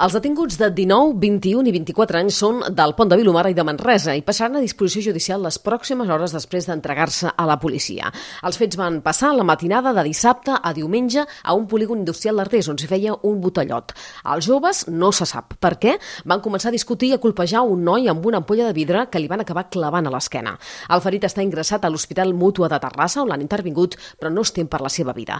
Els detinguts de 19, 21 i 24 anys són del Pont de Vilomara i de Manresa i passaran a disposició judicial les pròximes hores després d'entregar-se a la policia. Els fets van passar la matinada de dissabte a diumenge a un polígon industrial d'Artés on s'hi feia un botellot. Els joves no se sap per què van començar a discutir i a colpejar un noi amb una ampolla de vidre que li van acabar clavant a l'esquena. El ferit està ingressat a l'Hospital Mútua de Terrassa on l'han intervingut però no es tem per la seva vida.